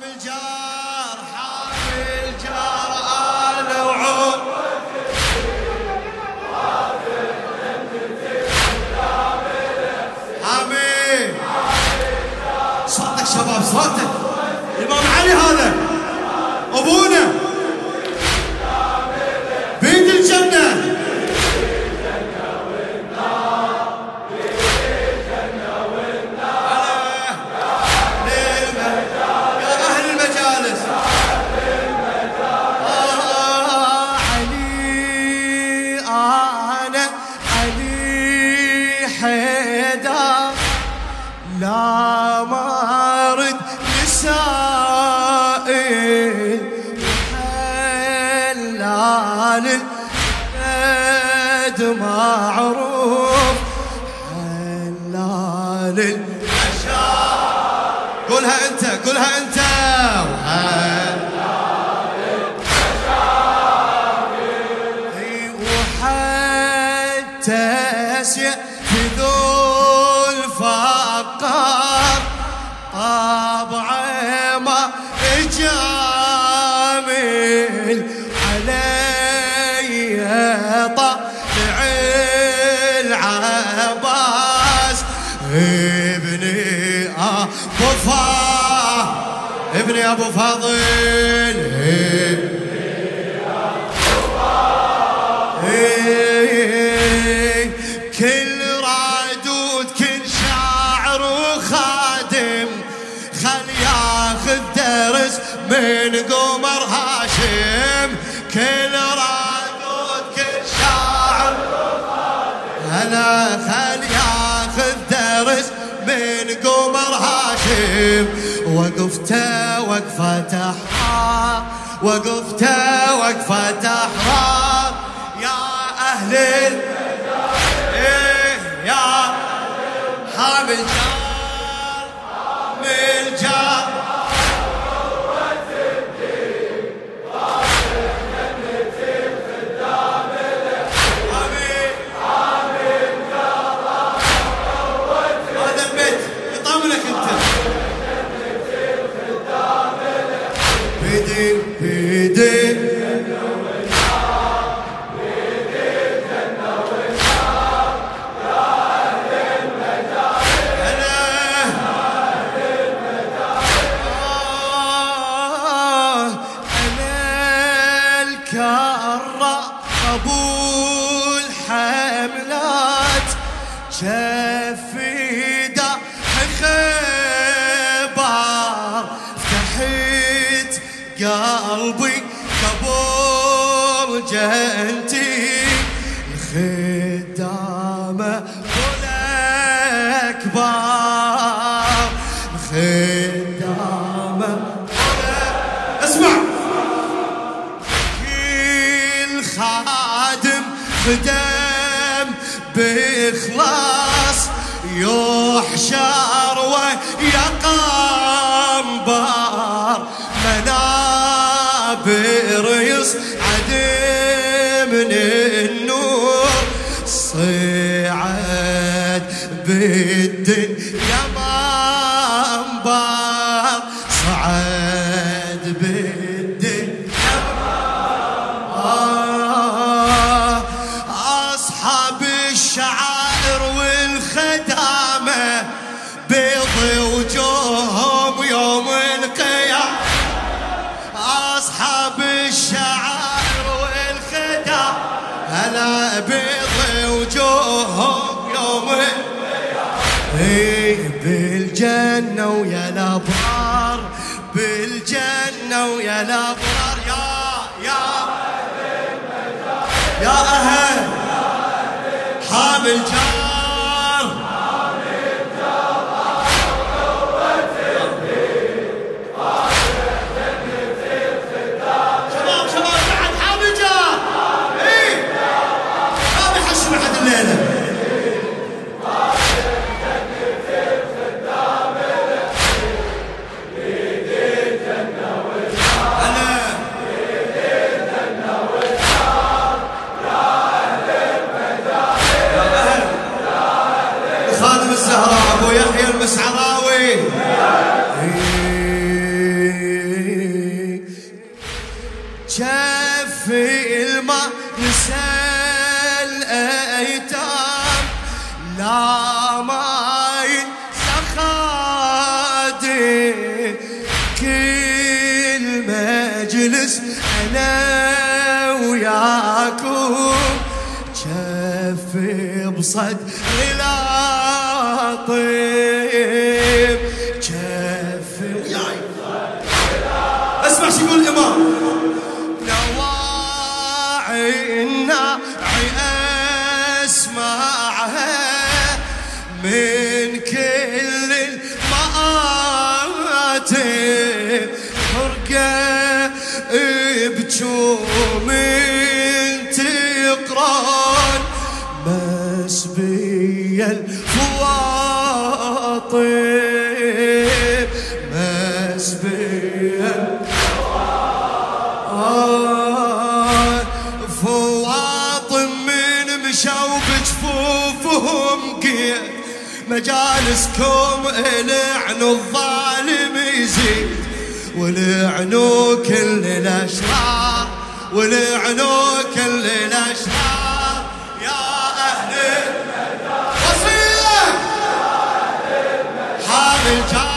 حامل جار حامل جار آل وعود صوتك شباب صوتك. الإمام علي هذا. أبونا. لا ما ابني أبو فا ابني أبو فاضل. إيه، كل رادود كل شاعر وخادم خل ياخذ درس من قمر هاشم. كل هاشم وقفته وقفة احرار وقفته وقفة احرار يا أهل الكرة قبول حملات شفيدة خبر فتحت قلبي قبول جنتي الخدامة بإخلاص يحشر ويقنبر منابر يصعد من النور. صعد بالدنيا منبر صعد هلا بيض وجوههم يوم إيه بالجنة ويا الأبرار بالجنة ويا الأبرار. يا يا يا أهل حامل جار لا ما ينسى كل مجلس أنا وياكم شف بصد طيب بجوم تقران مسبي الفواطب مسبي آه، فواطم من مشوا بجفوفهم قيد مجالسكم لعنوا الظالم يزيد. ولعنوا كل الاشرار ولعنوا كل الاشرار يا أهل وصية. حامل جار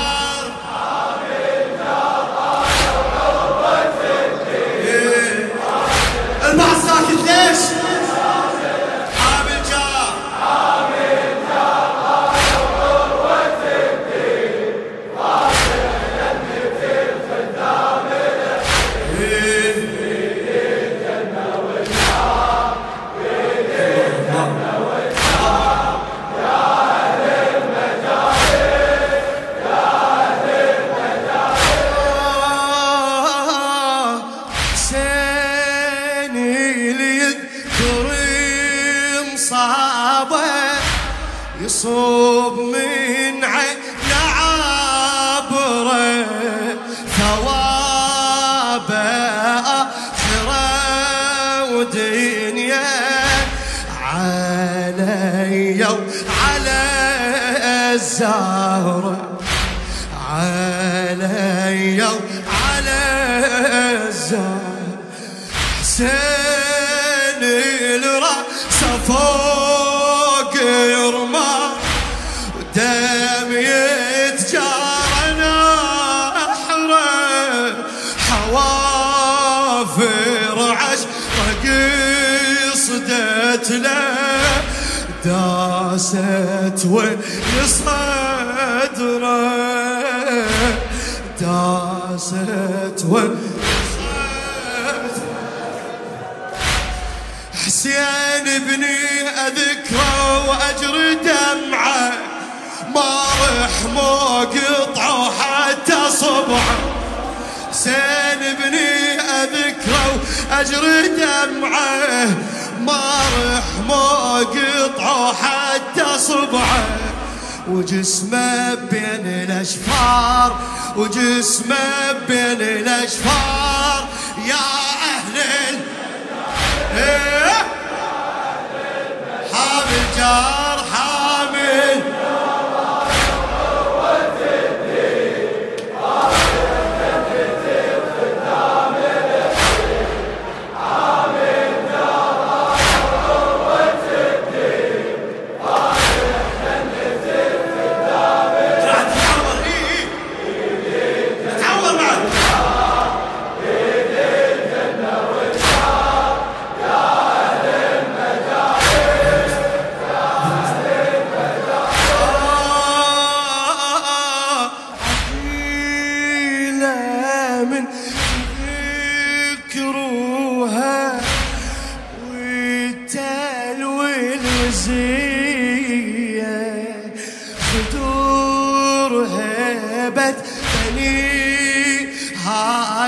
يصوب من عين عبره ثوابه آخرة ودنيا علي وعلى الزهره علي وعلى الزهر. حسين قصدت له داست وصدره داست وصدره حسين ابني أذكره واجري دمعه ما رحمه قطعه حتى صبعه. حسين ابني أذكره واجري دمعه ما رحمه قطعه حتى صبعه وجسمه بين الأشفار وجسمه بين الأشفار يا أهل ال- إيه؟ حامل جار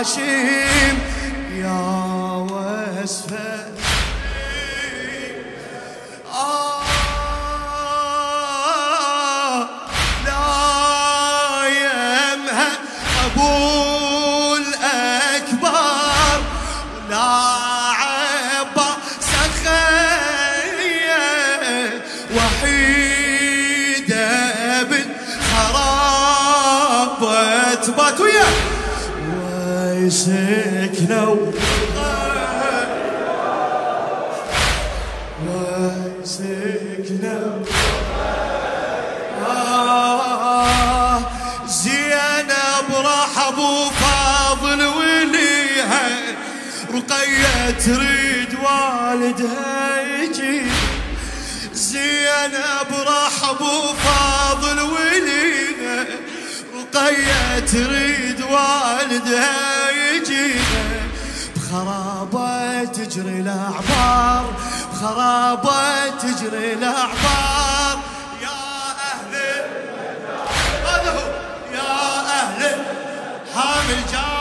هاشم يا وسفة آه لا يمها وحيدة بالخراب وتبات ويسكنوا سكنة آه زينب راح أبو فاضل وليها رقية تريد والدها يجي. زينب راح أبو فاضل وليها رقية تريد والدها خرابة تجري الأعبار خرابة تجري الأعبار يا أهل هذا هو. يا أهل حامل جار